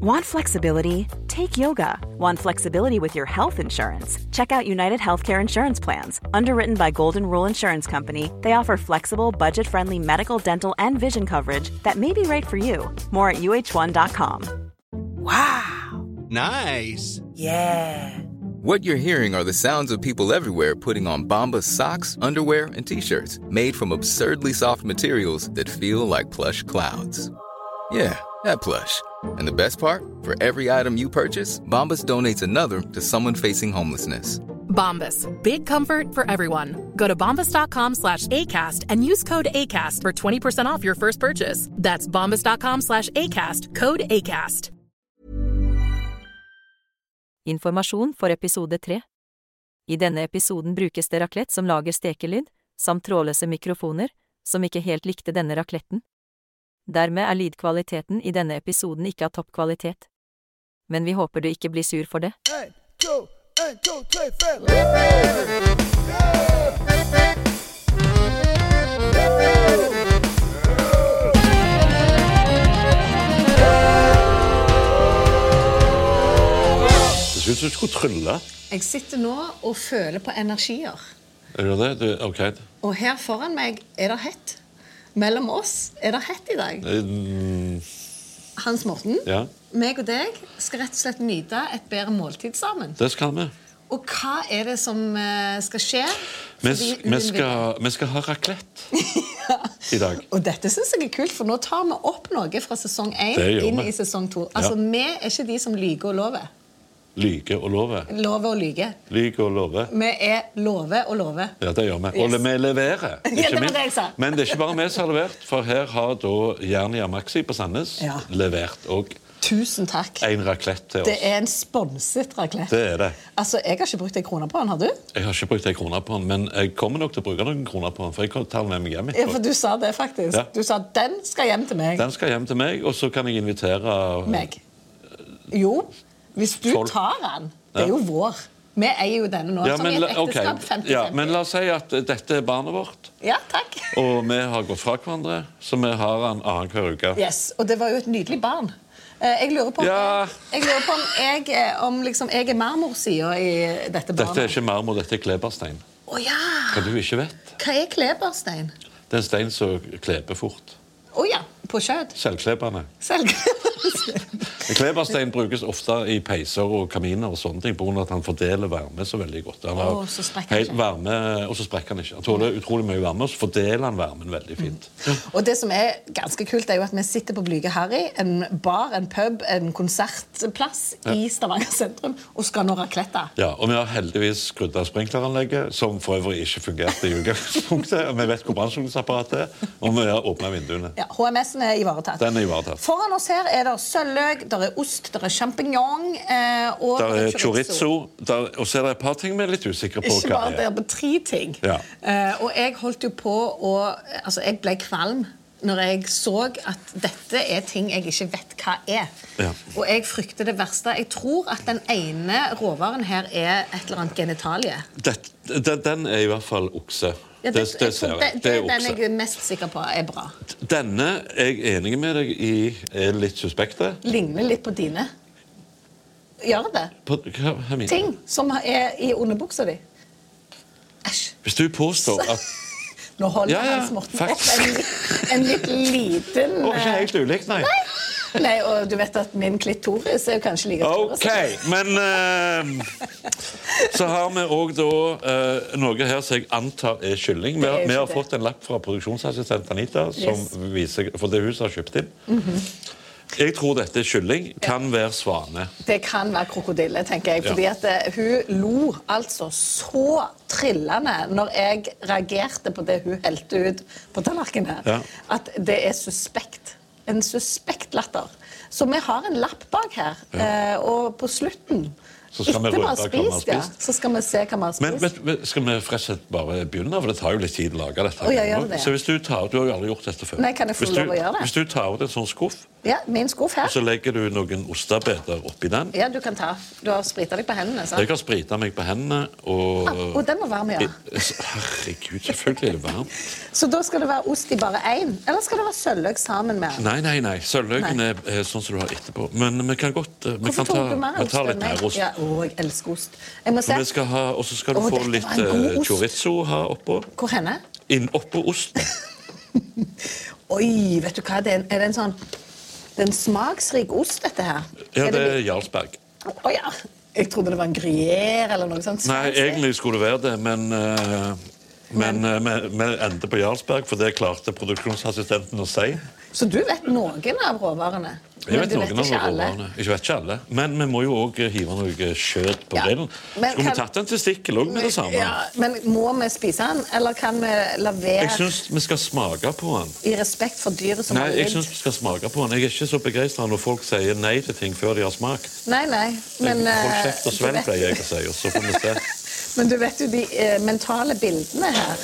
Want flexibility? Take yoga. Want flexibility with your health insurance? Check out United Healthcare Insurance Plans. Underwritten by Golden Rule Insurance Company, they offer flexible, budget friendly medical, dental, and vision coverage that may be right for you. More at uh1.com. Wow! Nice! Yeah! What you're hearing are the sounds of people everywhere putting on Bombas socks, underwear, and t shirts made from absurdly soft materials that feel like plush clouds. Yeah, that plush. And the best part? For every item you purchase, Bombas donates another to someone facing homelessness. Bombas. Big comfort for everyone. Go to bombas.com slash ACAST and use code ACAST for 20% off your first purchase. That's bombas.com slash ACAST. Code ACAST. Informasjon for episode 3 I denne episoden brukes det raclette som lager stekelyd, samt trådløse mikrofoner, som ikke helt likte denne racletten. Dermed er lydkvaliteten i denne episoden ikke av topp kvalitet. Men vi håper du ikke blir sur for det. En, to, en, to, tre, fem. Det ser ut som du skulle trylle. Jeg sitter nå og føler på energier. Er det det? det ok. Og her foran meg er det hett. Mellom oss er det hett i dag. Mm, Hans Morten, Ja, meg og deg skal rett og slett nyte et bedre måltid sammen. det skal vi. Og hva er det som eh, skal skje? Vi, vi, skal, vi skal ha raclette i dag. Og dette synes jeg er kult, for nå tar vi opp noe fra sesong 1 inn vi. i sesong 2. Altså, Ja. Vi er ikke de som lyver og lover. Lyge og love. Love og lyge. Lyge og love. Vi er love og love. Ja, det gjør vi. Yes. Og vi leverer. Ja, det var det jeg sa. Men det er ikke bare vi som har levert, for her har da Jernia Maxi på Sandnes Ja. levert òg Tusen takk. en raclette til oss. Det er en sponset raclette. Det er det. Altså, Jeg har ikke brukt ei krone på den, har du? Jeg har ikke brukt en krone på den, men jeg kommer nok til å bruke noen kroner på den. For jeg kan ta den med meg hjem Ja, for du sa det faktisk. Ja. Du sa den skal hjem til meg. Den skal hjem til meg, og så kan jeg invitere Meg. Jo, hvis du Folk. tar den. Det er jo vår. Vi eier jo denne nå, Ja, som i et ekteskap. 50-50. ja, men la oss si at eh, dette er barnet vårt, Ja, takk. og vi har gått fra hverandre, så vi har han annenhver uke. Yes, Og det var jo et nydelig barn. Eh, Jeg lurer på om, Ja. jeg, lurer på om, jeg, er- om liksom, jeg er marmorsida i dette barnet. Dette er ikke marmor, dette er kleberstein. Å ja! Hva du ikke vet? Hva er kleberstein? Det er en stein som kleber fort. Å ja, på kjøtt. Selvklebende. Selvklebende. Kleberstein brukes ofte i peiser og kaminer og sånne ting, av at han fordeler varme så veldig godt. Han har så helt varme, og så sprekker han ikke. Han tåler utrolig mye varme, og så fordeler han varmen veldig fint. Og det som er ganske kult, er jo at vi sitter på Blyge Harry, en bar, en pub, en konsertplass i Stavanger sentrum, og skal nå raclette. Ja, og vi har heldigvis skrudd av sprinkleranlegget, som for øvrig ikke fungerte i utgangspunktet. Vi vet hvor brannslukningsapparatet er, og vi har åpna vinduene. Ja, HMS-en er ivaretatt. Den er ivaretatt. Foran oss her er det sølvløk, der er ost, der er champignon eh, og Der er chorizo, der, og så er det et par ting vi er litt usikre på Ikke bare der, er tre ting. Ja. Eh, og jeg holdt jo på å Altså, jeg ble kvalm når jeg så at dette er ting jeg ikke vet hva er. Ja. Og jeg frykter det verste. Jeg tror at den ene råvaren her er et eller annet genitalie. Det, det, den er i hvert fall okse. Ja, det, det det, ser jeg. det, Det er den jeg er mest sikker på er bra. Denne er jeg enig med deg i er litt suspekte. Ligner litt på dine. Gjør det? På, hva min? Ting som er i underbuksa di. Æsj. Hvis du påstår at Nå holder Ja, ja, Hans Morten opp en, en litt liten Å, ikke eh, helt ulikt, nei. Nei, og du vet at min klitoris er jo kanskje like stor. OK, men uh, Så har vi òg da uh, noe her som jeg antar er kylling. Vi har, vi har fått en lapp fra produksjonsassistent Anita, som Yes. viser, for det huset har kjøpt inn. Mhm. Jeg tror dette er kylling. Kan være svane. Det kan være krokodille, tenker jeg. Ja. Fordi at eh, hun lo altså så trillende når jeg reagerte på det hun helte ut på tallerkenen, Ja. at det er suspekt. En suspekt latter. Så vi har en lapp bak her, eh, og på slutten Så skal etter vi har røpe hva vi har spist, ja, så skal vi se hva vi har spist. Men, men skal vi forresten bare begynne? For det tar jo litt tid å lage dette. Oh, gjør det? Så hvis du tar Du har jo aldri gjort dette før. Nei, kan jeg få hvis lov å gjøre det? Hvis du tar ut en sånn skuff, Ja, min skuff her. og så legger du noen ostebeter oppi den Ja, du kan ta. Du har sprita deg på hendene, sant? Jeg har sprita meg på hendene og Ah, og den må varm, ja. Herregud, selvfølgelig er det varmt. Så da skal det være ost i bare én? Eller skal det være sølvløk sammen med den? Nei, nei, nei. Sølvløken er, er sånn som du har etterpå. Men vi kan godt eh, vi Hvorfor kan ta, du mer vi ost tar enn litt meg? mer ost. Ja, å, jeg elsker ost. Jeg må se. Vi skal ha- Og så skal du Å, få dette litt en god eh, ost. chorizo ha oppå. Hvor henne? Inn oppå osten. Oi, vet du hva? Det er, en, er det en sånn Det er en smaksrik ost, dette her. Ja, det er Jarlsberg. Å ja. Jeg trodde det var en gruyère eller noe sånt. Nei, egentlig skulle det være det, men uh, men eh, vi endte på Jarlsberg, for det klarte produksjonsassistenten å si. Så du vet noen av råvarene? Jeg vet noen vet av råvarene. Jeg vet ikke alle. Men vi må jo òg hive noe kjøtt på Ja, grillen. Skulle vi kan- tatt en testikkel òg med det samme? Ja, men må vi spise den, eller kan vi la være Jeg syns vi skal smake på den. i respekt for dyret som Nei, har jeg lidd? syns vi skal smake på den. Jeg er ikke så begeistra når folk sier nei til ting før de har smakt. Nei, nei, men Hold eh, kjeft og svelg, pleier jeg å si, og så får vi se. Men du vet jo, de eh, mentale bildene her,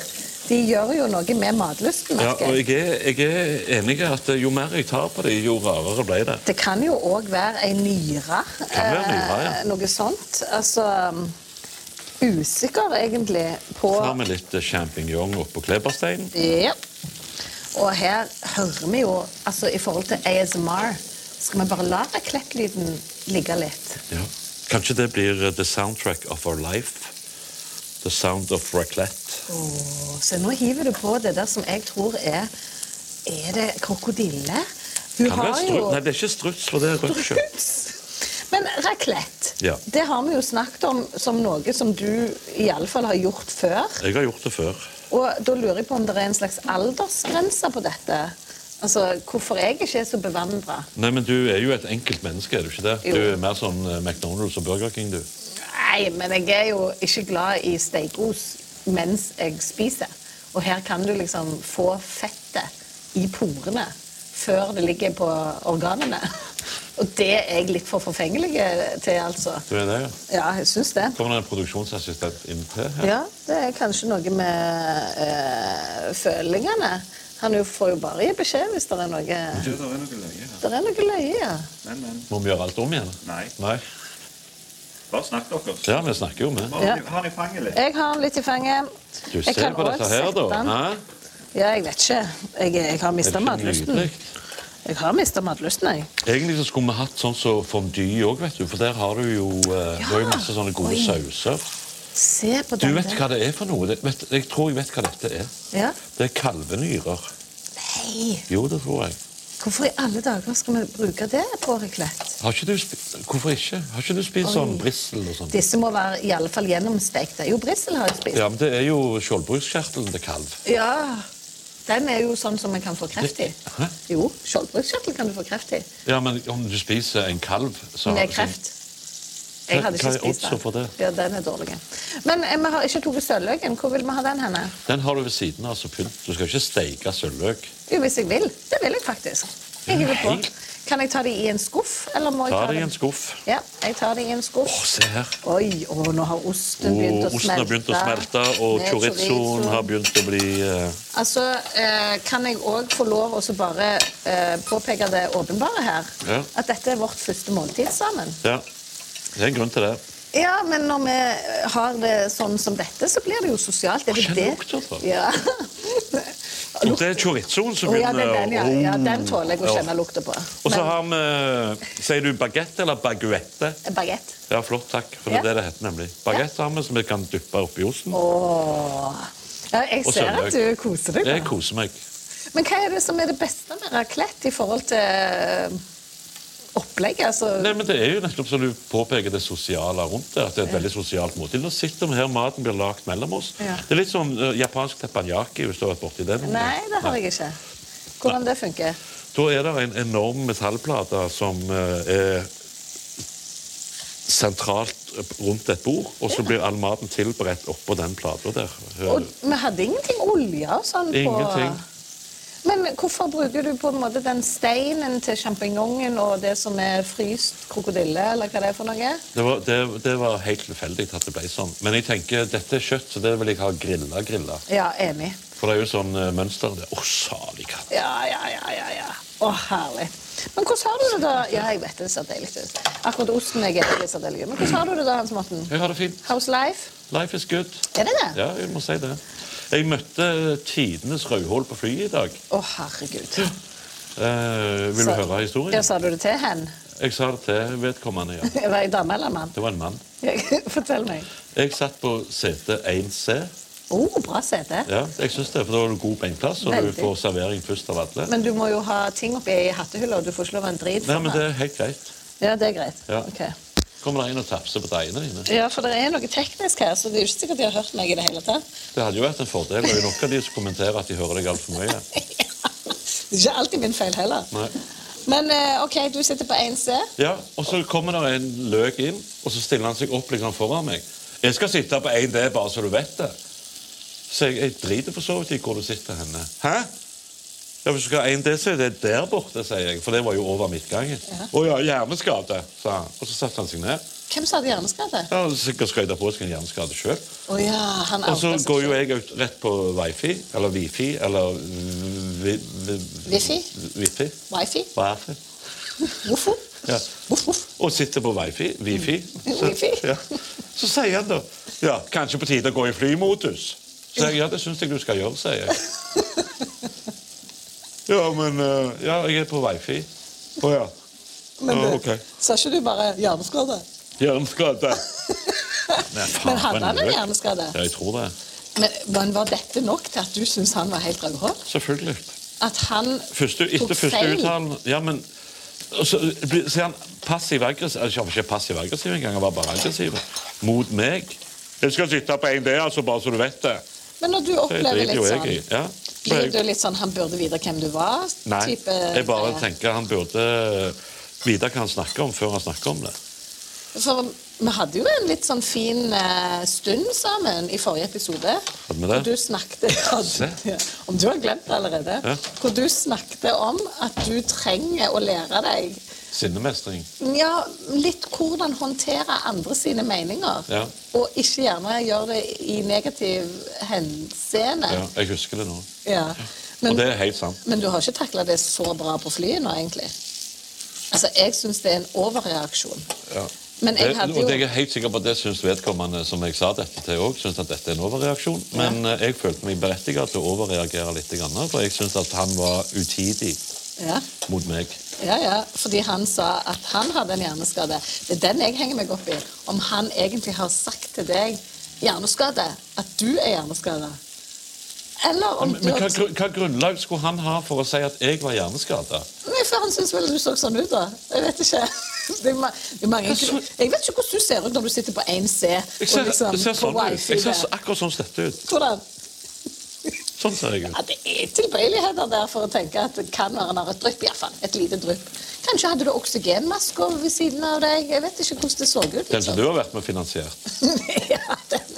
de gjør jo noe med matlysten. Ja, og jeg. er, jeg er enig i at jo mer jeg tar på det, jo rarere ble det. Det kan jo òg være ei nyre. Kan være nyre, ja. eh, Noe sånt. Altså um, Usikker egentlig på Så med litt eh, champignon oppå klebersteinen. Ja. Og her hører vi jo, altså i forhold til ASMR Skal vi bare la raclette-lyden ligge litt? Ja. Kanskje det blir eh, the soundtrack of our life. The sound of raclette. Åh, så nå hiver du på det der som jeg tror er Er det krokodille? Hun Kan det jo Nei, det er ikke struts, for det er rødt kjøtt. Men raclette, Ja. det har vi jo snakket om som noe som du iallfall har gjort før. Jeg har gjort det før. Og da lurer jeg på om det er en slags aldersgrense på dette. Altså, Hvorfor jeg ikke er så bevandra. Nei, men du er jo et enkelt menneske, er du ikke det? Jo. Du er mer sånn eh, McDonald's og Burger King, du. Nei, men jeg er jo ikke glad i steikos mens jeg spiser. Og her kan du liksom få fettet i porene før det ligger på organene. Og det er jeg litt for forfengelig til, altså. Du er det, ja. Ja, jeg syns det. Kommer det en produksjonsassistent inn til her? Ja, det er kanskje noe med øh, følingene. Han jo får jo bare gi beskjed hvis det er noe Du, det er noe løye her. Det er noe løye, ja. Men, men. Må vi gjøre alt om igjen? Nei. Nei. Bare snakk dere. Ja, vi snakker jo med. Har Ja. i fanget litt? Jeg har den litt i fanget. Du Jeg ser kan på dette også her, da. sette den. Hæ? Ja, jeg vet ikke. Jeg, jeg har Er mista det ikke matlysten. nydelig? Jeg har mista matlysten, jeg. Egentlig så skulle vi hatt sånn som fondue òg, vet du. For der har du jo, eh, du har jo masse sånne gode Oi. sauser. Se på Du den vet der. hva det er for noe? Det, vet, jeg tror jeg vet hva dette er. Ja? Det er kalvenyrer. Nei, Jo, det tror jeg. Hvorfor i alle dager skal vi bruke det du Hvorfor ikke? Har ikke du spist sånn brissel og sånn? Disse må være i alle fall gjennomstekte. Jo, brissel har jeg spist. Ja, men Det er jo skjoldbruskkjertelen til kalv. Ja. Den er jo sånn som en kan få kreft i. Hæ? Jo, skjoldbruskkjertel kan du få kreft i. Ja, men om du spiser en kalv så Med kreft. Jeg hadde ikke spist den. Ja, den er dårlig. Men eh, vi har ikke tatt sølvløken. Hvor vil vi ha den henne? Den har du ved siden av som pynt. Du skal ikke steike sølvløk. Jo, hvis jeg vil. Det vil jeg faktisk. Jeg hiver på. Nei. Kan jeg ta det i en skuff, eller må jeg Ta det i en skuff. Ja, jeg tar det i en skuff. Åh, se her. Oi, å, nå har osten begynt å Og smelte. osten har begynt å smelte, og Med chorizoen har begynt å bli eh, Altså, eh, Kan jeg òg få lov å så bare eh, påpeke det åpenbare her? Ja. At dette er vårt første måltid sammen. Ja. Det er en grunn til det. Ja, men når vi har det sånn som dette, så blir det jo sosialt. Er det det? Lukter. Ja. Lukter. det er chorizoen som Å, ja, begynner er den, ja. ja. Den tåler jeg å Ja. kjenne lukta på. Og så har vi Sier du bagett eller baguette? Bagett. Ja, flott, takk. For det Ja. er det det heter nemlig. Bagett har vi som vi kan dyppe oppi osten. Åh. Ja, jeg ser at du koser deg. Jeg koser meg. Men hva er det som er det beste med raclette i forhold til opplegget? Altså, Nei, men Det er jo nettopp som du påpeker det sosiale rundt det. At det er et veldig sosialt måltid. Nå sitter vi her, maten blir lagd mellom oss. Ja. Det er litt sånn uh, japansk teppanyaki, hvis du har vært borti det. nei, det har jeg ikke. Hvordan det funker? Da er det en enorm metallplate som uh, er sentralt rundt et bord, og så blir all maten tilberedt oppå den plata der. Og vi hadde ingenting olje og sånn på Ingenting. Men hvorfor bruker du på en måte den steinen til sjampinjongen og det som er fryst krokodille, eller hva det er for noe? Det var, det, det var helt tilfeldig at det ble sånn. Men jeg tenker, dette er kjøtt, så det vil jeg ha grilla grilla. Ja, enig. For det er jo sånn eh, mønster der. Å, salig katt. Ja, ja, ja, ja, ja. Å, herlig. Men hvordan har du det da? Ja, jeg vet det ser deilig ut. Akkurat osten jeg er ser deilig. Men hvordan har du det da, Hans Morten? Jeg har det fint. How's life? Life is good. Er det det? Ja, jeg må si det. Jeg møtte tidenes rødhål på flyet i dag. Å, herregud. Eh, vil du Så- høre historien? Ja, sa du det til hen? Jeg sa det til vedkommende, ja. Var det en dame eller en mann? Det var en mann. Fortell meg. Jeg satt på sete 1C. Oh, bra sete. Ja, jeg synes det, for Da har du god beinplass, og Veldig. du får servering først av alle. Men du må jo ha ting oppi i hattehylla, og du får ikke lov å en drit Nei, men det er helt greit. Ja, det er greit. Ja. Ok. Kommer det en og tafser på deiene dine? Ja, for det er noe teknisk her, så det er jo ikke sikkert de har hørt meg i det hele tatt. Det hadde jo vært en fordel. Det er jo nok av de som kommenterer at de hører deg altfor mye. Det er ikke alltid min feil heller. Nei. Men eh, OK, du sitter på 1C. Ja, og så kommer det en løk inn, og så stiller han seg opp liksom foran meg. Jeg skal sitte på 1D, bare så du vet det. Så jeg, jeg driter for så vidt i hvor du sitter henne. Hæ? Ja, Hvis du skal ha 1D, så er det der borte, sier jeg. For det var jo over midtgangen. Å ja, hjerneskade, sa han. Og så satte han seg ned. Hvem sa det hjerneskade? Ja, Sikkert skøyta på seg en hjerneskade sjøl. Å ja, Og så går jo jeg ut rett på wifi, eller wifi, eller vi, vi, Wifi? Wifi. Wifi? Wifi. Hvorfor? Ja. Og sitter på wifi. wifi. Så, Wifi? ja. så sier han da ja, kanskje på tide å gå i flymodus. Så jeg, ja, det syns jeg du skal gjøre, sier jeg. Ja, men eh, Ja, jeg er på wifi. Å ja. Men du, ok. sa ikke du bare hjerneskade? Hjerneskade. Men hadde han en hjerneskade? Ja, jeg tror det. Men, men var dette nok til at du syntes han var helt rødhål? Selvfølgelig. At han Første, tok feil? Ja, men så sier er han passiv-aggressiv Jeg var ikke passiv-aggressiv engang, han var bare aggressiv. Mot meg. Jeg skal sitte på en D, altså, bare så du vet det. Men når du opplever litt sånn. Ja. Blir du litt sånn han burde vite hvem du var? Nei, type jeg bare tenker han burde vite hva han snakker om, før han snakker om det. For vi hadde jo en litt sånn fin eh, stund sammen i forrige episode. Hadde vi det? Hvor du snakket hadde, Ja, Om du har glemt det allerede. Ja. Hvor du snakket om at du trenger å lære deg Sinnemestring. ja, litt hvordan håndtere andre sine meninger. Ja. Og ikke gjerne gjøre det i negativ henseende. Ja, jeg husker det nå. Ja. Men, Og det er helt sant. men du har ikke takla det så bra på flyet nå, egentlig? Altså, Jeg syns det er en overreaksjon. Ja. Men jeg hadde og jo jeg er helt sikker på at det syns vedkommende som jeg sa dette til òg, syns at dette er en overreaksjon. Men ja. jeg følte meg berettiget til å overreagere litt, for jeg syns at han var utidig ja, mot meg. ja, ja, fordi han sa at han hadde en hjerneskade. Det er den jeg henger meg opp i. Om han egentlig har sagt til deg hjerneskade, at du er hjerneskada. Eller om Men, men hva, gru- hva grunnlag skulle han ha for å si at jeg var hjerneskada? Nei, for han syns vel du så sånn ut, da. Jeg vet ikke. Det er, ma det er mange... Jeg vet ikke hvordan du ser ut når du sitter på 1C Jeg ser, liksom det ser på sånn ut. Jeg ser der. akkurat sånn som ut. Hvordan? Sånn ser jeg Ja, det er tilbøyeligheter der for å tenke at det kan være en et drypp, iallfall. Et lite drypp. Kanskje hadde du oksygenmasker ved siden av deg. Jeg vet ikke hvordan det så ut. Den som liksom. du har vært med og finansiert. ja, den,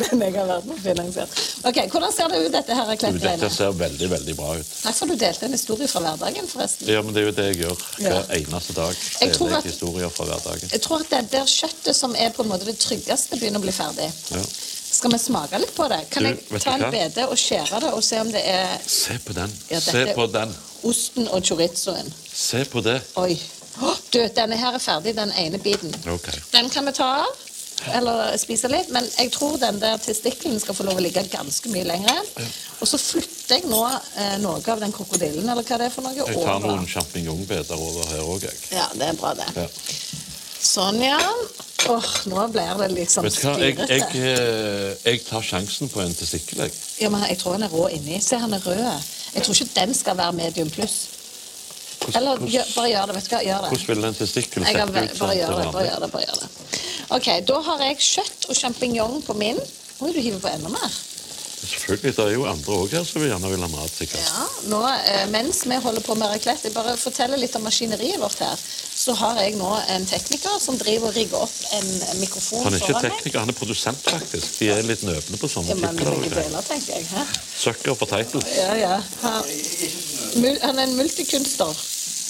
den jeg har vært med og finansiert. Ok, Hvordan ser det ut, dette her Du, Dette ser veldig, veldig bra ut. Takk for du delte en historie fra hverdagen, forresten. Ja, men det er jo det jeg gjør Ja. hver eneste dag. Jeg tror at-. Jeg tror at det der kjøttet som er på en måte det tryggeste, begynner å bli ferdig. Ja. Skal vi smake litt på det? Kan Du, jeg ta en bete og skjære det og se om det er Se på den. Ja, Se på den. osten og chorizoen? Se på det. Oi. Du, denne her er ferdig, den ene biten. Okay. Den kan vi ta av. Eller spise litt. Men jeg tror den der testikkelen skal få lov å ligge ganske mye lenger. Og så flytter jeg nå eh, noe av den krokodillen, eller hva det er for noe, Jeg tar noen sjampinjongbeter over her òg, jeg. Ja, det er bra, det. Ja. Sånn, ja. Åh, nå blir det liksom Vet du jeg, jeg, eh, jeg tar sjansen på en testikkel, jeg. Ja, men jeg tror han er rå inni. Se, han er rød. Jeg tror ikke den skal være medium pluss. Eller gjør, bare gjør det. vet du hva, gjør det. hvordan vil en testikkel sette bare ut sånn gjør det, bare gjør det, bare gjør det. Ok, Da har jeg kjøtt og sjampinjong på min. Oi, du hiver på enda mer. Selvfølgelig, Det er jo andre òg her som vil gjerne vil ha mat. sikkert. Ja, nå, eh, Mens vi holder på med raclette, jeg bare forteller litt om maskineriet vårt her. Så har jeg nå en tekniker som driver og rigger opp en mikrofon Han er ikke tekniker, han er produsent, faktisk. De er litt nøvne på sånne Ja, titler. Sucker for titles. Ja, ja. Han, er en multikunstner.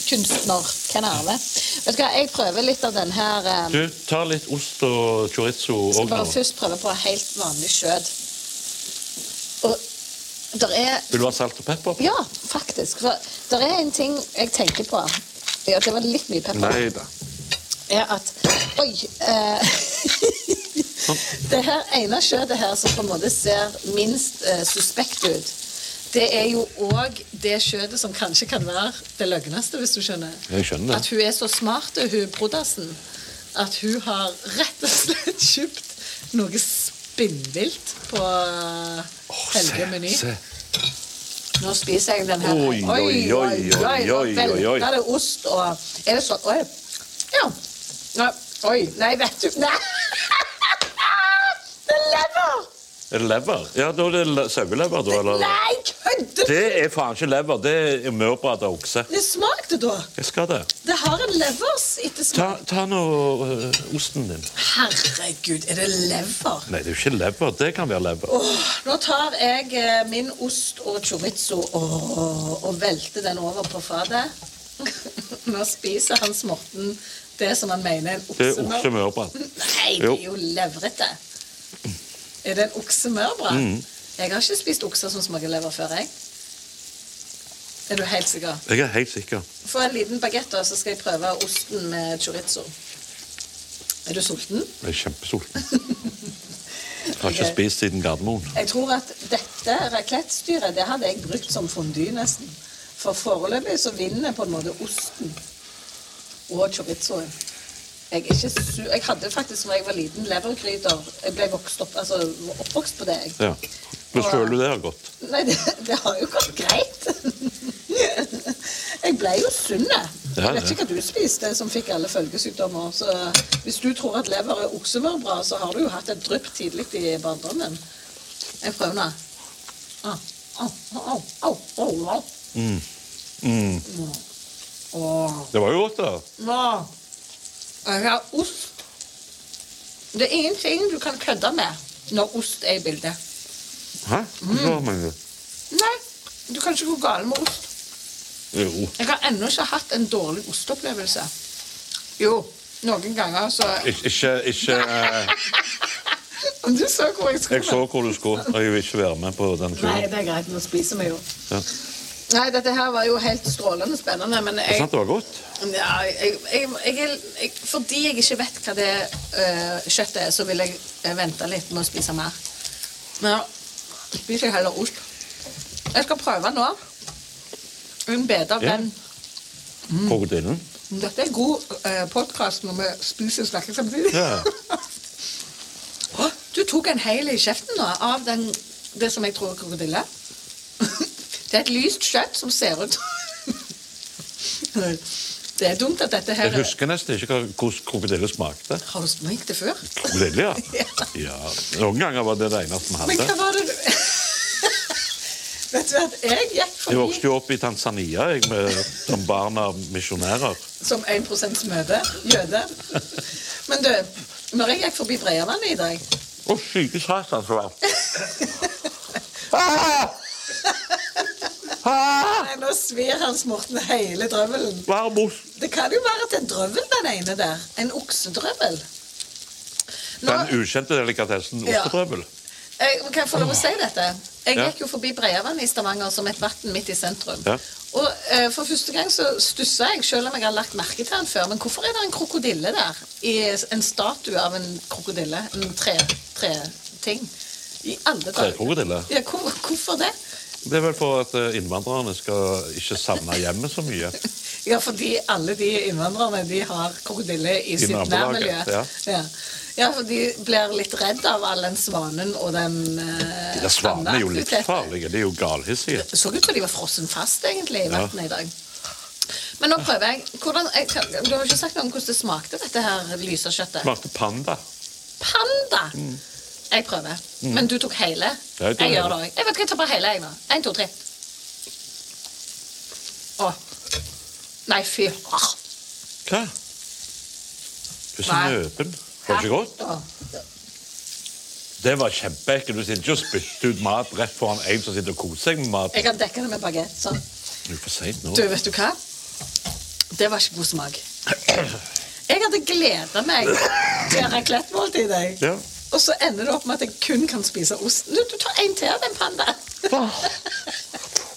Kunstner. Hvem er det? Vet du hva, jeg prøver litt av den her eh, Du, ta litt ost og chorizo skal bare først prøve på helt vanlig skjøt. Og der er Vil du ha salt og pepper? Ja, faktisk. For der er en ting jeg tenker på. Ja, det var litt mye pepper. Neida. er at Oi! Eh, det her ene kjøttet her som på en måte ser minst eh, suspekt ut, det er jo òg det kjøttet som kanskje kan være det løgneste, hvis du skjønner. Jeg skjønner At hun er så smart, hun prodassen, at hun har rett og slett kjøpt noe spinnvilt på Helge Meny. Nå spiser jeg den her. Oi, oi, oi, oi, oi, oi, oi. Velter det ost og Er det sånn Oi. Ja. Oi. Nei, vet du Nei! Det er lever! Er det lever? Ja, da er det le- sauelever, da. Eller? Nei, kødder Det er faen ikke lever, det er mørbrad av okse. Det smakte da. Jeg skal det. Det har en levers Ta, ettersmak. ta nå øh, osten din. Herregud, er det lever? Nei, det er jo ikke lever. Det kan være lever. Åh, nå tar jeg eh, min ost og chorizo og, og velter den over på fatet. Nå spiser Hans Morten det som han mener er en Det er oksemør. oksemørbrad. Nei, det er jo levrete. Er det en oksemørbrad? Mm. Jeg har ikke spist okser som smaker lever før, jeg. Er du helt sikker? Jeg er helt sikker. Få en liten bagett, så skal jeg prøve osten med chorizo. Er du sulten? Jeg er kjempesulten. Jeg har ikke spist siden Gardermoen. Jeg tror at dette raclette-styret det hadde jeg brukt som fondy, nesten. For foreløpig så vinner på en måte osten og chorizoen. Jeg, jeg hadde faktisk da jeg var liten levergryter. Jeg ble vokst opp, altså, oppvokst på det. Ja. Hvordan føler du det har gått? Nei, det, det har jo gått greit. Jeg ble jo sunn. Ja, Jeg vet ja. ikke hva du spiste som fikk alle følgesykdommer. Så hvis du tror at lever er oksemørbra, så har du jo hatt et drypp tidlig i barndommen. Jeg prøver nå. Au, au, au, au, au, au. Mm. Mm. Det var jo godt, da. Nå. Jeg har ost. Det er ingenting du kan kødde med når ost er i bildet. Hæ? Hva mener du? Nei, du kan ikke gå galt med ost. Jo. Jeg har ennå ikke hatt en dårlig osteopplevelse. Jo, noen ganger så Ik ikke ikke uh... Du så hvor jeg skulle Jeg så hvor du skulle, og jeg vil ikke være med på den Nei, det er greit. Nå spiser vi jo. Ja. Nei, dette her var jo helt strålende spennende, men jeg, sant det var godt? ja, jeg, jeg, jeg, Fordi jeg ikke vet hva det øh, kjøttet er, så vil jeg øh, vente litt med å spise mer. Men ja, spiser jeg heller ost. Jeg skal prøve nå. En bedre Ja. venn. Krokodillen? Dette er god uh, podkast når vi spiser og snakker samtidig. Ja. Du tok en hel i kjeften nå av den, det som jeg tror er krokodille. Det er et lyst kjøtt som ser ut Det er dumt at dette her Jeg husker nesten ikke hvordan krokodille smakte. Har du smakt det før? Krokodille, ja. ja. Noen ganger var det det eneste vi Men hva var det du Vet du at jeg gikk Jeg forbi vokste jo opp i Tanzania jeg, med, som barn av misjonærer. som 1% møte. Jøde. Men du, når jeg gikk forbi Breiavannet i dag Å, syke satan, så var Nei, Nå svir Hans Morten hele drøvelen. Det kan jo være at det er drøvel, den ene der. En oksedrøvel. Nå, Den ukjente delikatessen Ja. ostetrøbbel. jeg, kan jeg få lov å si dette? Jeg Ja. gikk jo forbi Breiavannet i Stavanger som et vann midt i sentrum. Ja. Og eh, For første gang så stussa jeg, selv om jeg har lagt merke til den før. Men hvorfor er det en krokodille der? I en statue av en krokodille? En tre- ting I alle dager. Trekrokodille. Ja, hvor, hvorfor det? Det er vel for at eh, innvandrerne skal ikke savne hjemmet så mye. Ja, fordi alle de innvandrerne de har krokodille i, sitt nærmiljø. ja. Ja. ja, for de blir litt redd av all den svanen og den De der svanene er jo litt farlige. De er jo galhissige. Så ut som de var frossen fast egentlig i Ja. vannet i dag. Men nå prøver jeg. Hvordan, jeg du har ikke sagt noe om hvordan det smakte, dette her lyse kjøttet. Smakte panda. Panda! Jeg prøver. Men du tok hele? Jeg jeg gjør det òg. Jeg vet ikke, jeg tar bare hele, jeg nå. Én, to, tre. Å. Nei, fy. Hva? Du er så åpen. Var det ikke godt? Det var kjempeekkelt. Du sitter ikke og spytter ut mat rett foran en som sitter og koser seg med mat. Jeg kan dekke det med bagett. Sånn. Nå. Du, vet du hva? Det var ikke god smak. Jeg hadde gleda meg til raclette-måltid, jeg. Ja. Og så ender det opp med at jeg kun kan spise osten. Du, du tar en til av den, Panda.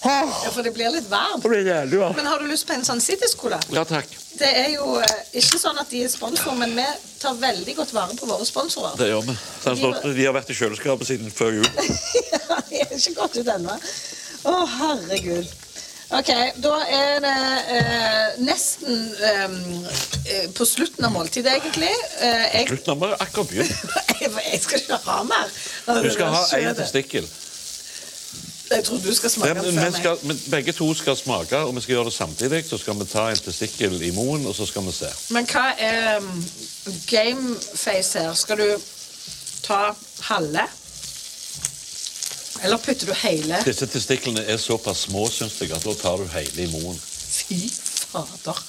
Ja, for det blir litt varmt. Det blir jævlig varmt. Men har du lyst på en sånn Citiz-cola? Ja, takk. Det er jo eh, ikke sånn at de er sponsor, men vi tar veldig godt vare på våre sponsorer. Det gjør vi. Så han De har vært i kjøleskapet siden før jul. Ja, de er ikke gått ut ennå. Å, herregud. OK, da er det eh, nesten eh, på slutten av måltidet, egentlig. Eh, jeg, Slutten av meg akkurat begynt. jeg skal ikke ha mer. Du skal ha én testikkel. Jeg tror du skal smake den vi før meg. men begge to skal smake, og vi skal gjøre det samtidig. Så skal vi ta en testikkel i munnen, og så skal vi se. Men hva er um, gameface her? Skal du ta halve? Eller putter du hele? Disse testiklene er såpass små, syns jeg, at da tar du hele i munnen. Fy fader.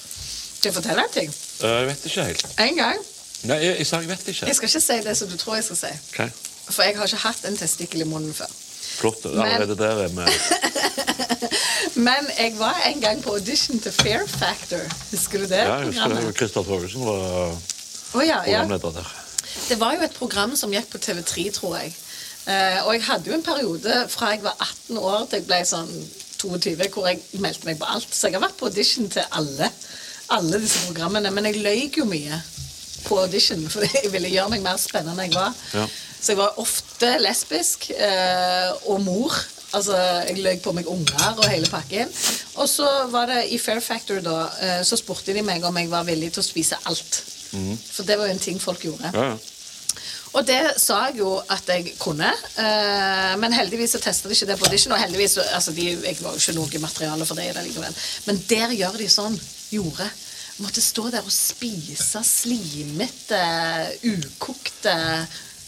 Skal jeg fortelle en ting? Eh, Jeg vet ikke helt. En gang. Nei, jeg, jeg jeg vet ikke. Jeg skal ikke si det som du tror jeg skal si. Okay. For jeg har ikke hatt en testikkel i munnen før. Flott. Men- Allerede der er vi Men jeg var en gang på audition til Fair Factor. Husker du det? Ja, jeg husker det. Christer Torgersen var oh, ja, ja. programleder der. Det var jo et program som gikk på TV3, tror jeg. Eh, og jeg hadde jo en periode fra jeg var 18 år til jeg ble sånn 22, hvor jeg meldte meg på alt. Så jeg har vært på audition til alle, alle disse programmene. Men jeg løy jo mye på audition, for jeg ville gjøre meg mer spennende enn jeg var. Ja. Så jeg var ofte lesbisk eh, og mor. Altså, Jeg løy på meg unger og hele pakken. Og så var det i Fair Factor, da, eh, så spurte de meg om jeg var villig til å spise alt. For det var jo en ting folk gjorde. Ja, ja. Og det sa jeg jo at jeg kunne, eh, men heldigvis så testa de ikke det på audition. Og heldigvis, så- altså de, jeg var jo ikke noe materiale for det i det likevel. Men der gjør de sånn. Gjorde. Måtte stå der og spise slimete, ukokte,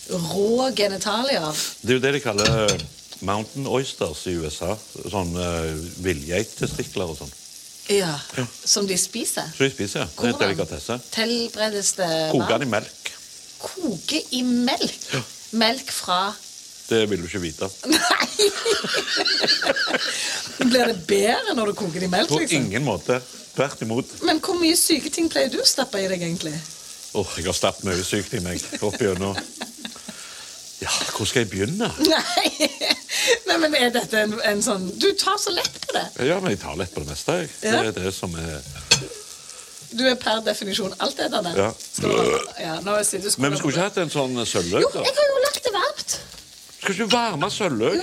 rå genitalier. Det er jo det de kaller mountain oysters i USA. Sånn uh, villgeitestikler og sånn. Ja, Som de spiser. Som de spiser, ja. Det er en delikatesse. Tilberedes det Koke den i melk. Koke i melk. Melk fra Det vil du ikke vite. Nei! Blir det bedre når du koker det i melk? På liksom? ingen måte. Tvert imot. Men hvor mye syke ting pleier du å stappe i deg, egentlig? Åh, jeg har stappet mye sykt i meg opp gjennom. Ja, hvor skal jeg begynne? Nei. Nei, men er dette en, en sånn Du tar så lett på det. Ja, men jeg tar lett på det meste. Jeg. Det er det som er Du er per definisjon altetende. Ja. Skal du- ja, nå Men vi skulle ikke hatt en sånn sølvløk, Jo, da? jeg har jo lagt det varmt. Skal ikke du varme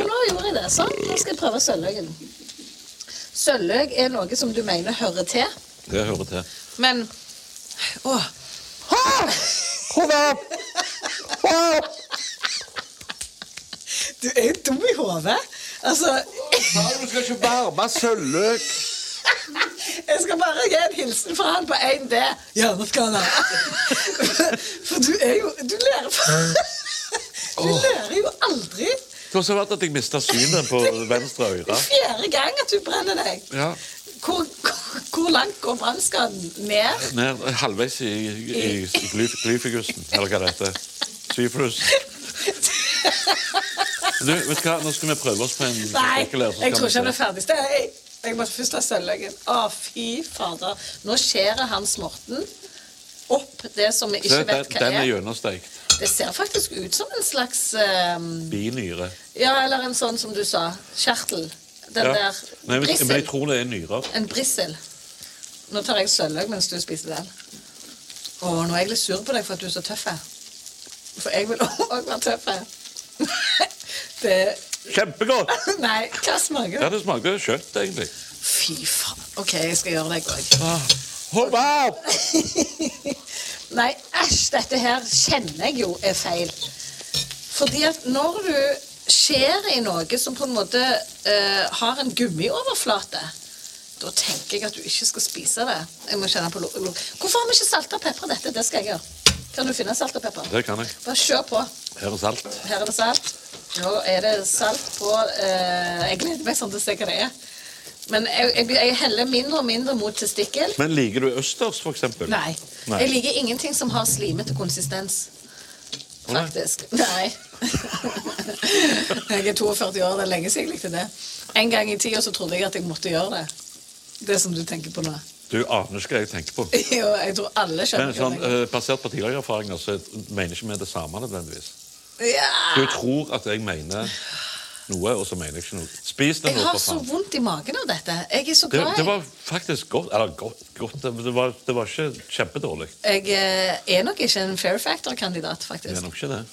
Jo, nå gjorde jeg det. Sånn, nå skal jeg prøve sølvløken. Sølvløk er noe som du mener hører til, Det hører til. men Åh. Du er jo dum i hodet. Altså Du skal ikke varme sølvløk! Jeg skal bare gi en hilsen fra han på 1D. Ja, nå skal han ha. For du er jo Du lærer Du lærer jo aldri. Det har også vært at jeg mista synet på venstre øre. Fjerde gang at du brenner deg. Ja. Hvor, hvor, hvor langt går brannskaden? Ned? Ned halvveis i, i, i gly, glyfigusen, eller hva det heter. Syflusen. Du, vet du hva? Nå skal vi prøve oss på en Nei, jeg tror ikke han er ferdig. Jeg måtte først ha sølvløken. Å, fy fader. Nå skjærer Hans Morten opp det som vi ikke Se, vet hva den er er. gjennomstekt. Det ser faktisk ut som en slags um, Binyre. Ja, eller en sånn som du sa. Kjertel. Den Ja. der Nei, men, men jeg tror det er nyrer. En brissel. Nå tar jeg sølvløk mens du spiser den. Å, nå er jeg litt sur på deg for at du er så tøff. For jeg vil òg være tøff. Det Kjempegodt! Nei, hva smaker Ja, det? det smakte kjøtt, egentlig. Fy faen. OK, jeg skal gjøre deg òg. Hopp opp! Nei, æsj, dette her kjenner jeg jo er feil. Fordi at når du skjærer i noe som på en måte eh, har en gummioverflate, da tenker jeg at du ikke skal spise det. Jeg må kjenne på Hvorfor har vi ikke salta og pepra dette? Det skal jeg gjøre. Kan du finne salt og pepper? Det kan jeg. Bare kjør på. Her er salt. Her er det salt. Nå er det salt på eh, Jeg gleder meg sånn til å se hva det er. Men jeg, jeg, jeg heller mindre og mindre mot testikkel. Men liker du østers, eksempel? Nei. Nei. Jeg liker ingenting som har slimete konsistens. Faktisk. nei. Nei. jeg er 42 år, det er lenge siden jeg likte det. En gang i tida så trodde jeg at jeg måtte gjøre det. Det som du tenker på nå. Du aner ikke hva jeg tenker på. Jo, jeg tror alle Men skjønner sånn, uh, Basert på tidligere erfaringer så mener ikke vi det samme nødvendigvis. Ja. Du tror at jeg mener noe, og så mener jeg ikke noe. Spis det Jeg har så vondt i magen av dette. Jeg er så glad det i var faktisk godt. Eller godt, godt det, det, var, det var ikke kjempedårlig. Jeg eh, er nok ikke en Fair Factor-kandidat, Det er nok ikke det.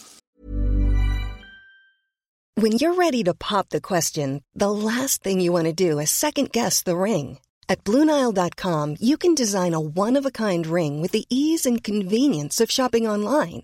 When you're ready to pop the question, the last thing you want to do is second guess the ring. At Bluenile.com, you can design a one of a kind ring with the ease and convenience of shopping online.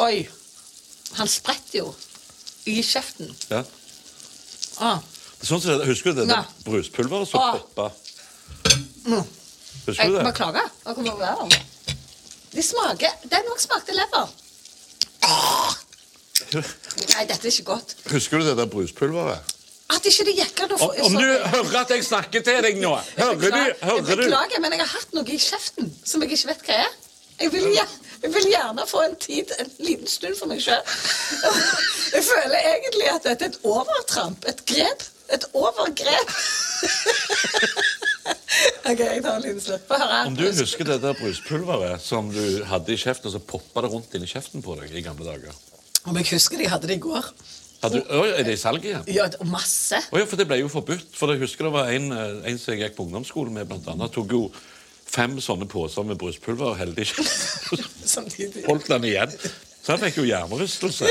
Oi. Han spretter jo i kjeften. Ja. Ah. Sånn som, det- husker du det det bruspulveret som ah. poppa? Mm. Husker Jeg du det? beklager. Jeg kommer over det. De smaker Den òg smakte lever. Nei, dette er ikke godt. Husker du det der bruspulveret? At ikke det gikk an å få Om, om du hører at jeg snakker til deg nå Hører du? Jeg beklager, du? men jeg har hatt noe i kjeften som jeg ikke vet hva er. Jeg vil, jeg vil gjerne få en tid, en liten stund for meg sjøl. Jeg føler egentlig at dette er et overtramp. Et grep. Et overgrep. OK, jeg tar en liten slurk. Få høre. Om du husker det der bruspulveret som du hadde i kjeften, og så poppa det rundt inni kjeften på deg i gamle dager? Om jeg husker de hadde det i går? Du- er det i salg igjen? Ja, masse. Oh, ja, for det ble jo forbudt. For jeg husker det var en, eh, en som jeg gikk på ungdomsskolen med, blant annet, tok jo fem sånne poser med bruspulver og ikke i Holdt den igjen. Så han fikk jo hjernerystelse.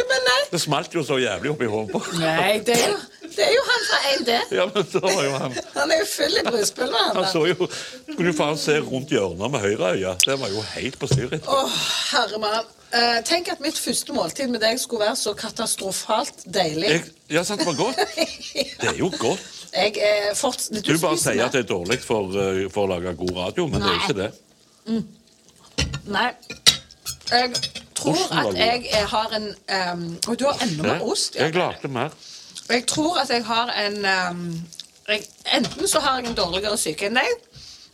Det smalt jo så jævlig oppi hodet på Nei, det er, jo, det er jo han fra 1D. Ja, men da var jo han Han er jo full i bruspulver. han Han så jo Skulle jo faen se rundt hjørnet med høyre øye. Det var jo helt på styret. Åh, herre mann. Eh, tenk at mitt første måltid med deg skulle være så katastrofalt deilig. Jeg, ja, sant, det var godt. Det er jo godt. Jeg er forts... Du bare sier at det er dårlig for, eh, for å lage god radio, men det er jo ikke det. Nei. Jeg tror at jeg eh, har en um, Og du har enda mer ost. Jeg lagde mer. Jeg tror at jeg har en um, jeg, Enten så har jeg en dårligere syke enn deg,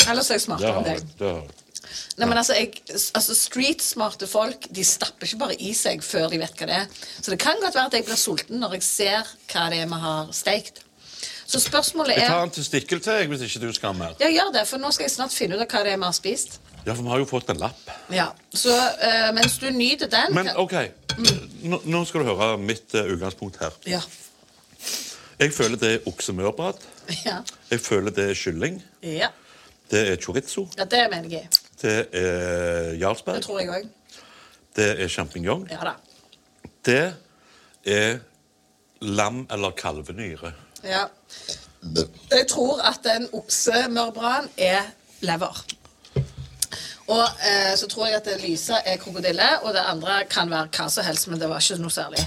eller så er jeg smartere enn deg. Det har jeg. Nei, men altså, jeg, altså Street-smarte folk de stapper ikke bare i seg før de vet hva det er. Så det kan godt være at jeg blir sulten når jeg ser hva det er vi har steikt. Så spørsmålet er Jeg tar den til jeg, hvis ikke du skal ha mer. Ja, gjør det, for nå skal jeg snart finne ut av hva det er vi har spist. Ja, for vi har jo fått en lapp. Ja, Så eh, mens du nyter den Men OK, nå, nå skal du høre mitt eh, utgangspunkt her. Ja. Jeg føler det er oksemørbrad. Ja. Jeg føler det er kylling. ja. Det er chorizo. ja, det mener jeg. Det er Det jarlsberg. tror jeg òg. Det er sjampinjong. Ja da. Det er lam- eller kalvenyre. Ja. Jeg tror at en oksemørbran er lever. Og eh, så tror jeg at det lyse er krokodille, og det andre kan være hva som helst, men det var ikke noe særlig.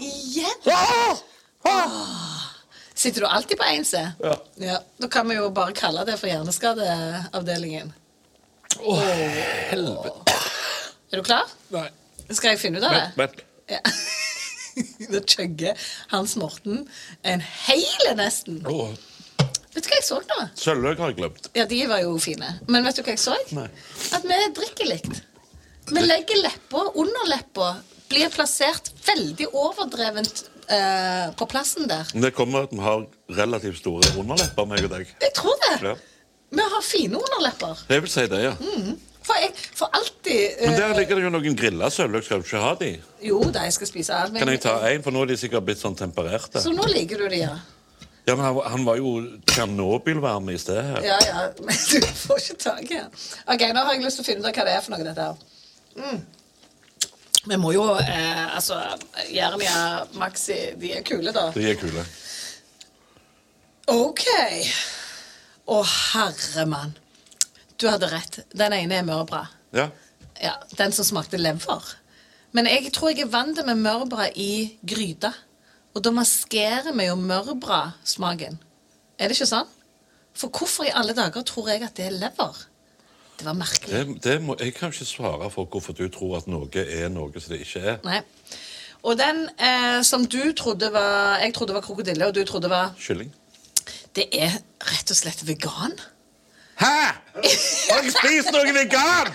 Igjen? Åh. Sitter du alltid på én C? Ja. Da kan vi jo bare kalle det for hjerneskadeavdelingen. Å, helvete. Er du klar? Nei. Skal jeg finne ut av det? Vent, vent. Ja. Da chugger Hans Morten en hel nesten. Oh. Vet du hva jeg så nå? Sølvløk har jeg glemt. Ja, de var jo fine. Men vet du hva jeg så? Nei. At vi drikker likt. Vi legger leppa under leppa. Blir plassert veldig overdrevent eh, på plassen der. Men Det kommer at vi har relativt store underlepper, meg og deg. Jeg tror det. Ja. Vi har fine underlepper. Jeg vil si det, ja. For jeg får alltid Men eh, der ligger det jo noen grilla sølvløk. Skal du ikke ha de? Jo da, jeg skal spise alt. Kan jeg ta en? For nå er de sikkert blitt sånn tempererte. Så nå liker du de, ja? Ja, men han, han var jo Tsjernobyl-varme i sted her. Ja, ja. Men du får ikke tak i den. Ok, nå har jeg lyst til å finne ut hva det er for noe, dette her. Mm. Vi må jo eh, Altså, Jernia, Maxi, de er kule, da. De er kule. OK. Å, herremann. Du hadde rett. Den ene er mørbra. Ja. Ja, Den som smakte lever. Men jeg tror jeg er vant med mørbra i gryta. Og da maskerer vi jo mørbrasmaken. Er det ikke sånn? For hvorfor i alle dager tror jeg at det er lever? Det var merkelig. Det, det må, jeg kan ikke svare for hvorfor du tror at noe er noe som det ikke er. Nei. Og den eh, som du trodde var Jeg trodde var krokodille, og du trodde var Kylling. Det er rett og slett vegan. Hæ?! Har jeg spist noe vegan?!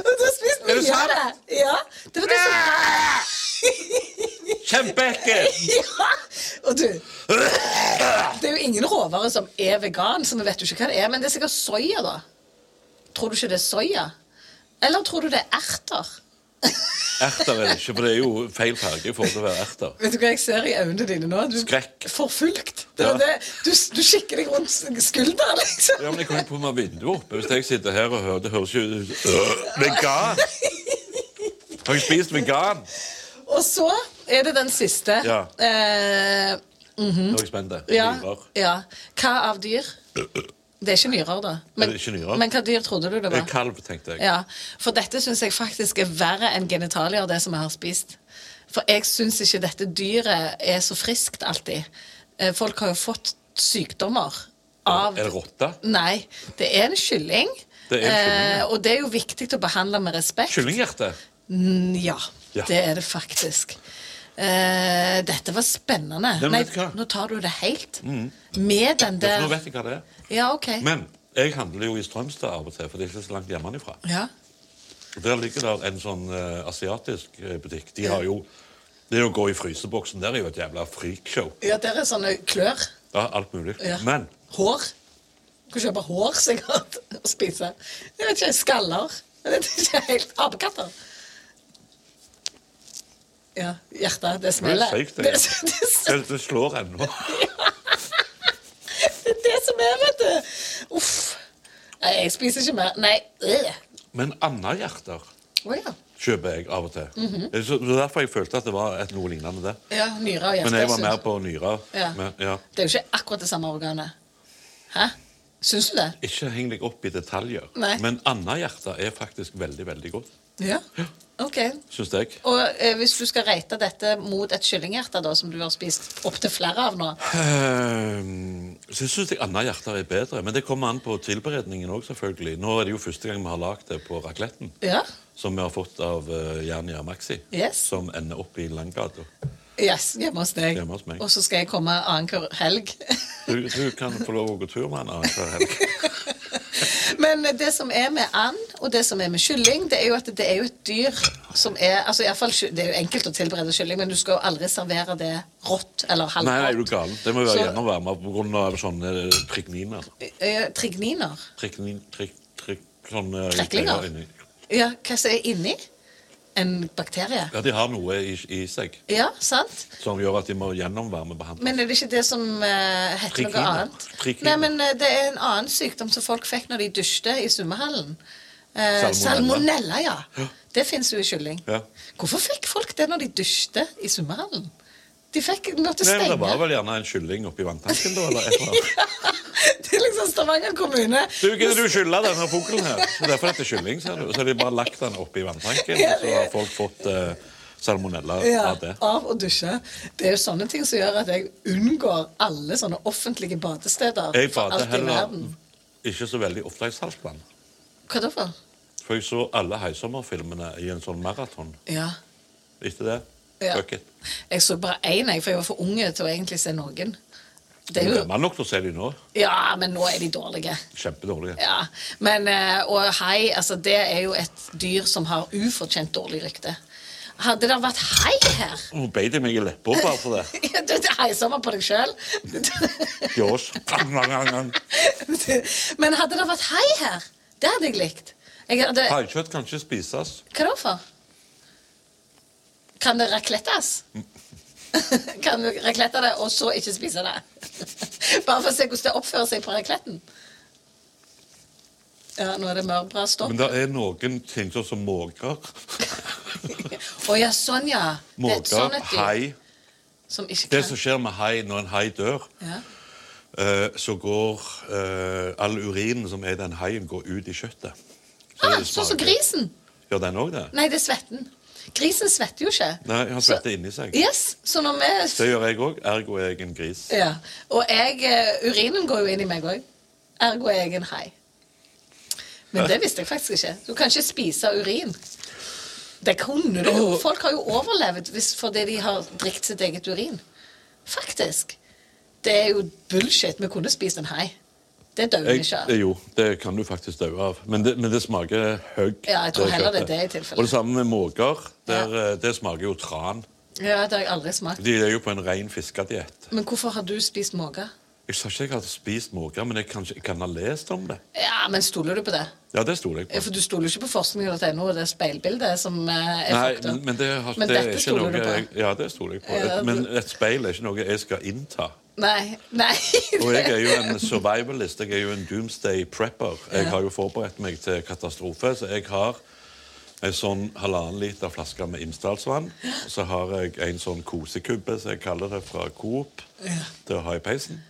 Og du har spist mye av det. Ja, det var det som Kjempeekkelt! ja. Og du Det er jo ingen råvarer som er vegan, så vi vet jo ikke hva det er. Men det er sikkert soya, da. Tror du ikke det er soya? Eller tror du det er erter? Erter er det ikke, for det er jo feil farge i forhold til å være erter. Vet du hva jeg ser i øynene dine nå? Du Skrekk. Forfulgt. Det Ja. det. Du, du kikker deg rundt skulderen, liksom. Ja, men Jeg kan jo på meg vinduet oppe hvis jeg sitter her og hører Det høres jo ut Øh, Vegan! Har jeg spist vegan? Og så er det den siste. Ja. Eh, Nå er jeg spent. ja, ja. Hva av dyr? Det er ikke nyrer, da. Men, Er det ikke nyrer? men hva dyr trodde du det var? Kalv, tenkte jeg. Ja, For dette syns jeg faktisk er verre enn genitalier, det som jeg har spist. For jeg syns ikke dette dyret er så friskt alltid. Eh, Folk har jo fått sykdommer av Er det rotte? Nei, det er en kylling. Det er en kylling, ja. Eh, og det er jo viktig å behandle med respekt. Kyllinghjerte? Mm, Ja, Ja. det er det faktisk. Eh, dette var spennende. Nei, nå tar du det helt. Med den der Nå vet jeg hva det er. Ja, OK. Men jeg handler jo i Strømstad av og til, for det er ikke så langt hjemmefra. Ja. Der ligger der en sånn uh, asiatisk eh, butikk. De har jo Det å gå i fryseboksen der er jo et jævla freakshow. ja, der er sånne klør. Ja, alt mulig. Ja. Men Hår. Du kan kjøpe hår sikkert og spise. Jeg vet ikke, Skaller. Jeg vet ikke helt. Apekatter. Ja, hjertet. Det det er smeller. Det, det. det, det, Det, det slår ennå. det er det som er, vet du. Uff. Nei, jeg spiser ikke mer. Nei. øh. Men andehjerter oh, ja. kjøper jeg av og til. Mm er så, så derfor jeg følte at det var et noe lignende det. Ja, nyre og hjerte. Men jeg var mer på nyre. Ja. Men, ja. Det er jo ikke akkurat det samme organet. Hæ? Syns du det? Ikke heng deg opp i detaljer. Nei. Men andehjerter er faktisk veldig, veldig godt. Ja. Ja. Ok. Syns jeg. Og eh, hvis du skal rate dette mot et kyllinghjerte, da, som du har spist opptil flere av nå Ehm, så syns jeg andehjerter er bedre. Men det kommer an på tilberedningen òg, selvfølgelig. Nå er det jo første gang vi har lagd det på racletten. Ja. Som vi har fått av uh, Jernia Maxi. Yes. Som ender opp i Langgata. Yes, hjemme hos deg. Hjemme hos meg. Og så skal jeg komme annenhver helg. Du, du kan få lov å gå tur med han annenhver helg. Men det som er med and, og det som er med kylling, det er jo at det er jo et dyr som er altså i fall, Det er jo enkelt å tilberede kylling, men du skal jo aldri servere det rått eller Nei, nei, er du halvrått. gal. Det må være Så- gjennomvarma pga. sånne trigniner. Eh, Trigniner. Triknin, trik, trik, sånne inni. Ja, hva som er inni? En bakterie? Ja, de har noe i, i seg Ja, sant? som gjør at de må gjennomvarmebehandles. Men er det ikke det som eh, heter noe Trikiner. annet? Trikiner. Nei, men eh, det er en annen sykdom som folk fikk når de dusjte i svømmehallen. Eh, Salmonella. salmonella, ja. Det fins jo i kylling. Ja. Hvorfor fikk folk det når de dusjte i svømmehallen? De fikk måtte Nei, men stenge. Det var vel gjerne en kylling oppi vanntanken, da? eller et eller annet. Det er liksom Stavanger kommune. Du, Gidder du skylde denne fuglen her? Så Derfor heter det kylling, ser du. Så har de bare lagt den oppi vanntanken, og så har folk fått uh, salmonella Ja, av det. av å dusje. Det er jo sånne ting som gjør at jeg unngår alle sånne offentlige badesteder. Jeg bader heller ikke så veldig ofte i saltvann. Hva da for? For jeg så alle Heisommerfilmene i en sånn maraton. Ja. Etter det Ja. Jeg så bare én, for jeg var for unge til å egentlig se noen. Det er jo, Man nok til å se dem nå. ja, men nå er de dårlige. Kjempedårlige. Ja, men, eh, Og hai, altså det er jo et dyr som har ufortjent dårlig rykte. Hadde det vært hai her Hun beit meg i leppa bare for det. Ja, Du du heiser på deg sjøl. Men hadde det vært hai her, det hadde jeg likt. Haikjøtt kan ikke spises. hva da for? Kan det raclettes? kan du raclette det, og så ikke spise det? Bare for å se hvordan det oppfører seg på racletten. Ja, nå er det mørbra stopp. Men det er noen ting sånn som måker. Å ja, sånn, ja. Er Måker, sånn hai. Som Det som skjer med hai når en hai dør, ja. eh, så går uh, all urinen som er den haien, går ut i kjøttet. Så ah, Sånn som grisen. Gjør den òg det? Nei, det er svetten. Grisen svetter jo ikke. Nei, han Så- svetter inni seg. Yes, så når vi Det gjør jeg òg. Ergo er jeg en gris. Ja. Og jeg, eh, urinen går jo inn i meg òg. Ergo er jeg en hai. Men det visste jeg faktisk ikke. Du kan ikke spise urin. Det kunne du. Folk har jo overlevd fordi de har drikt sitt eget urin. Faktisk. Det er jo bullshit. Vi kunne spist en hai. Det dør Jeg, ikke av. jo, det kan du faktisk dø av. Men det, men det smaker høgg. Ja, jeg tror det heller det er det i tilfelle. Og det samme med måker. Der, eh, Det smaker jo tran. Ja, det har jeg aldri smakt. De er jo på en ren fiskediett. Men hvorfor har du spist måke? Jeg sa ikke jeg hadde spist måke, men jeg kan, jeg kan ha lest om det. Ja, men stoler du på det? Ja, det stoler jeg på. For du stoler ikke på forskning.no og det speilbildet som eh, er Nei, fakta? men, men det, har, Men det dette stoler noe du på? Ja, det stoler jeg på. Ja, Et, men et speil er ikke noe jeg skal innta. Nei. nei. Og jeg er jo en survivalist. Jeg er jo en doomsday prepper. Jeg har jo forberedt meg til katastrofe, så jeg har en sånn halvannen liter flaske med Imsdalsvann. Så har jeg en sånn kosekubbe, som jeg kaller det, fra Coop, til å ha i peisen.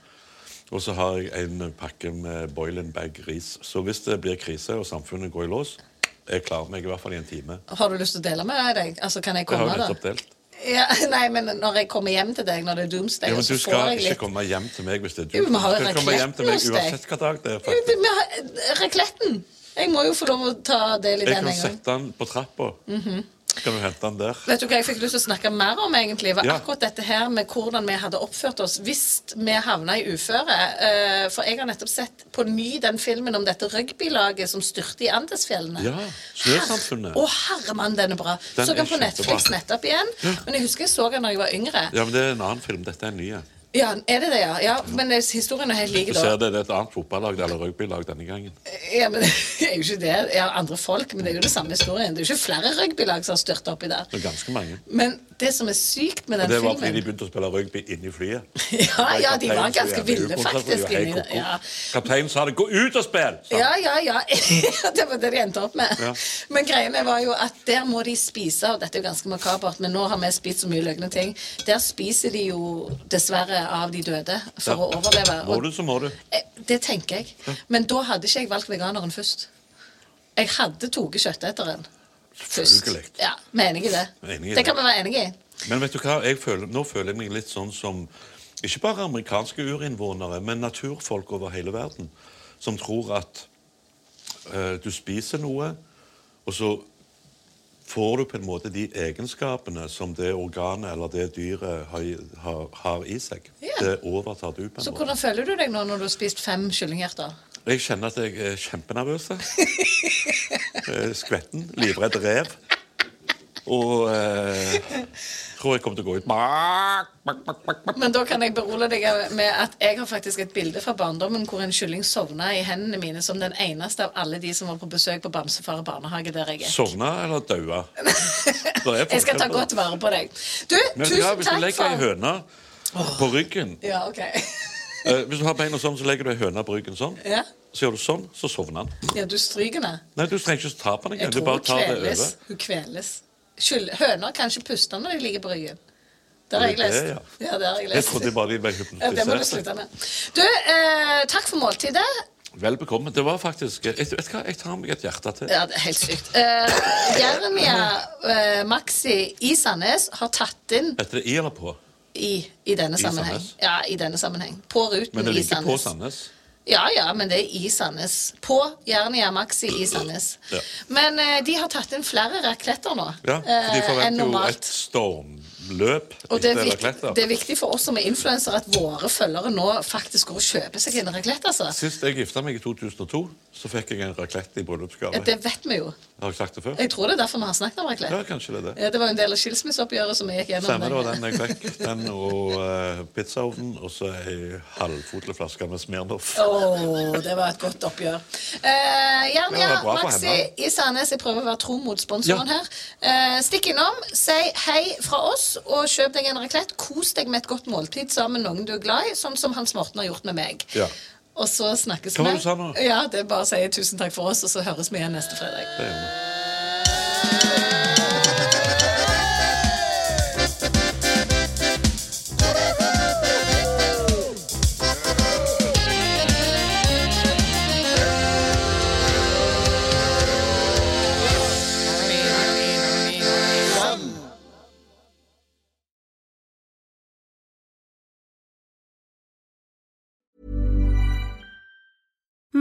Og så har jeg en pakke med boiling bag ris. Så hvis det blir krise og samfunnet går i lås, jeg klarer meg i hvert fall i en time. Har du lyst til å dele med deg? Altså, Kan jeg Jeg har Det har jeg nettopp delt. Ja, nei, men når jeg kommer hjem til deg når det er doomsday, Ja, men du skal ikke litt komme hjem til meg hvis det er doomsday. Jo, vi har meg hos deg. uansett hva dag det er. Faktisk. Racletten! Jeg må jo få lov å ta del i Jeg den en gang. Jeg kan sette den på trappa. Mhm. Kan vi hente den der? Vet du hva jeg fikk lyst til å snakke mer om, egentlig? var Ja. akkurat dette her med hvordan vi hadde oppført oss hvis vi havna i uføre. Eh, For jeg har nettopp sett på ny den filmen om dette rugbylaget som styrte i Andesfjellene. Ja. Snøsamfunnet. Å, herremann, den er bra. Den så den på. Netflix nettopp igjen. Men jeg husker jeg så den da jeg var yngre. Ja, men Det er en annen film. Dette er en ny. Ja, er det det, ja? ja men det- historien er helt lik Du da. ser det, det er et annet fotballag eller rugbylag denne gangen. Ja, men det er jo ikke det. Ja, andre folk, men det er jo det samme historien. Det er jo ikke flere rugbylag som har styrta oppi der. Det er ganske mange. Men det som er sykt med Og filmen det var fordi filmen de begynte å spille rugby inni flyet. Ja, ja, de var ganske ville, faktisk. inni det. Ja. Kapteinen sa det 'gå ut og spill'! Ja, ja, ja. det var det de endte opp med. Ja. Men greiene var jo at der må de spise, og dette er jo ganske makabert, men nå har vi spist så mye løgne ting. Der spiser de jo dessverre av de døde for Ja. å overleve. Må du, så må du. eh, det tenker jeg. Men da hadde ikke jeg valgt veganeren først. Jeg hadde tatt kjøtteteren. Selvfølgelig. Ja, vi er enige i det. Enig i det kan vi være enige i. Men vet du hva? Jeg føler, nå føler jeg meg litt sånn som ikke bare amerikanske urinnvånere, men naturfolk over hele verden, som tror at uh, du spiser noe, og så får du på en måte de egenskapene som det organet eller det dyret har, i- har, har i seg. Ja. Det overtar du på en Så måte. hvordan føler du deg nå når du har spist fem kyllinghjerter? Jeg kjenner at jeg er kjempenervøs. Eh, Skvetten. Livredd rev. Og eh, tror jeg kommer til å gå ut. Men da kan jeg berolige deg med at jeg har faktisk et bilde fra barndommen hvor en kylling sovna i hendene mine som den eneste av alle de som var på besøk på Bamsefar barnehage der jeg gikk. Sovna eller daua? Jeg skal ta godt vare på deg. Du, Men vet du takk for hvis du legger ei høne på ryggen Ja, ok. Eh, Hvis du har beina sånn, så legger du ei høne på ryggen sånn. Ja, Så gjør du sånn, så sovner han. ja du stryker den. Nei, Du trenger ikke ta på den Jeg engang. Du tror bare tar det over. Hun kveles. Skyld, høner kan ikke puste når de ligger på ryggen. Det har jeg lest. det, ja. Ja, det har jeg lest. Jeg trodde bare de ble Ja, det må du slutte med. Du, eh, takk for måltidet. Vel bekomme. Det var faktisk jeg, Vet du hva, jeg tar meg et hjerte til. Ja, det er helt sykt. Uh, Jeremia uh, Maxi i Sandnes har tatt inn Heter det i eller på? I, i denne I sammenheng. Ja, i denne sammenheng. På ruten Men det i ligger på Sandnes. Ja, ja, men det er i Sandnes. På Jernia Maxi i Sandnes. Ja. Men eh, de har tatt inn flere rakletter nå Ja, for de eh, forventer jo et storm løp Og det er, viktig, det er viktig for oss som er influensere at våre følgere nå faktisk går og kjøper seg en raclette. Altså. Sist jeg gifta meg i 2002, så fikk jeg en raclette i bryllupsgave. Ja, det vet vi jo. Har jeg sagt det før? Jeg tror det er derfor vi har snakket om raclette. Ja, kanskje det er det. Ja, det var jo en del av skilsmisseoppgjøret som vi gikk gjennom. Stemmer, det var den jeg fikk. Den og uh, pizzaovnen, og så ei halvfotlig flaske med Smirnoff. Åh, det var et godt oppgjør. Uh, Jernia Maxi i Sandnes, jeg prøver å være tro mot sponsoren Ja. her. Uh, stikk innom, si hei fra oss, og kjøp deg en raclette. Kos deg med et godt måltid sammen med noen du er glad i, sånn som Hans Morten har gjort med meg. Ja. Og så snakkes vi. Ja, det er bare å si tusen takk for oss, og så høres vi igjen neste fredag. Det gjør vi.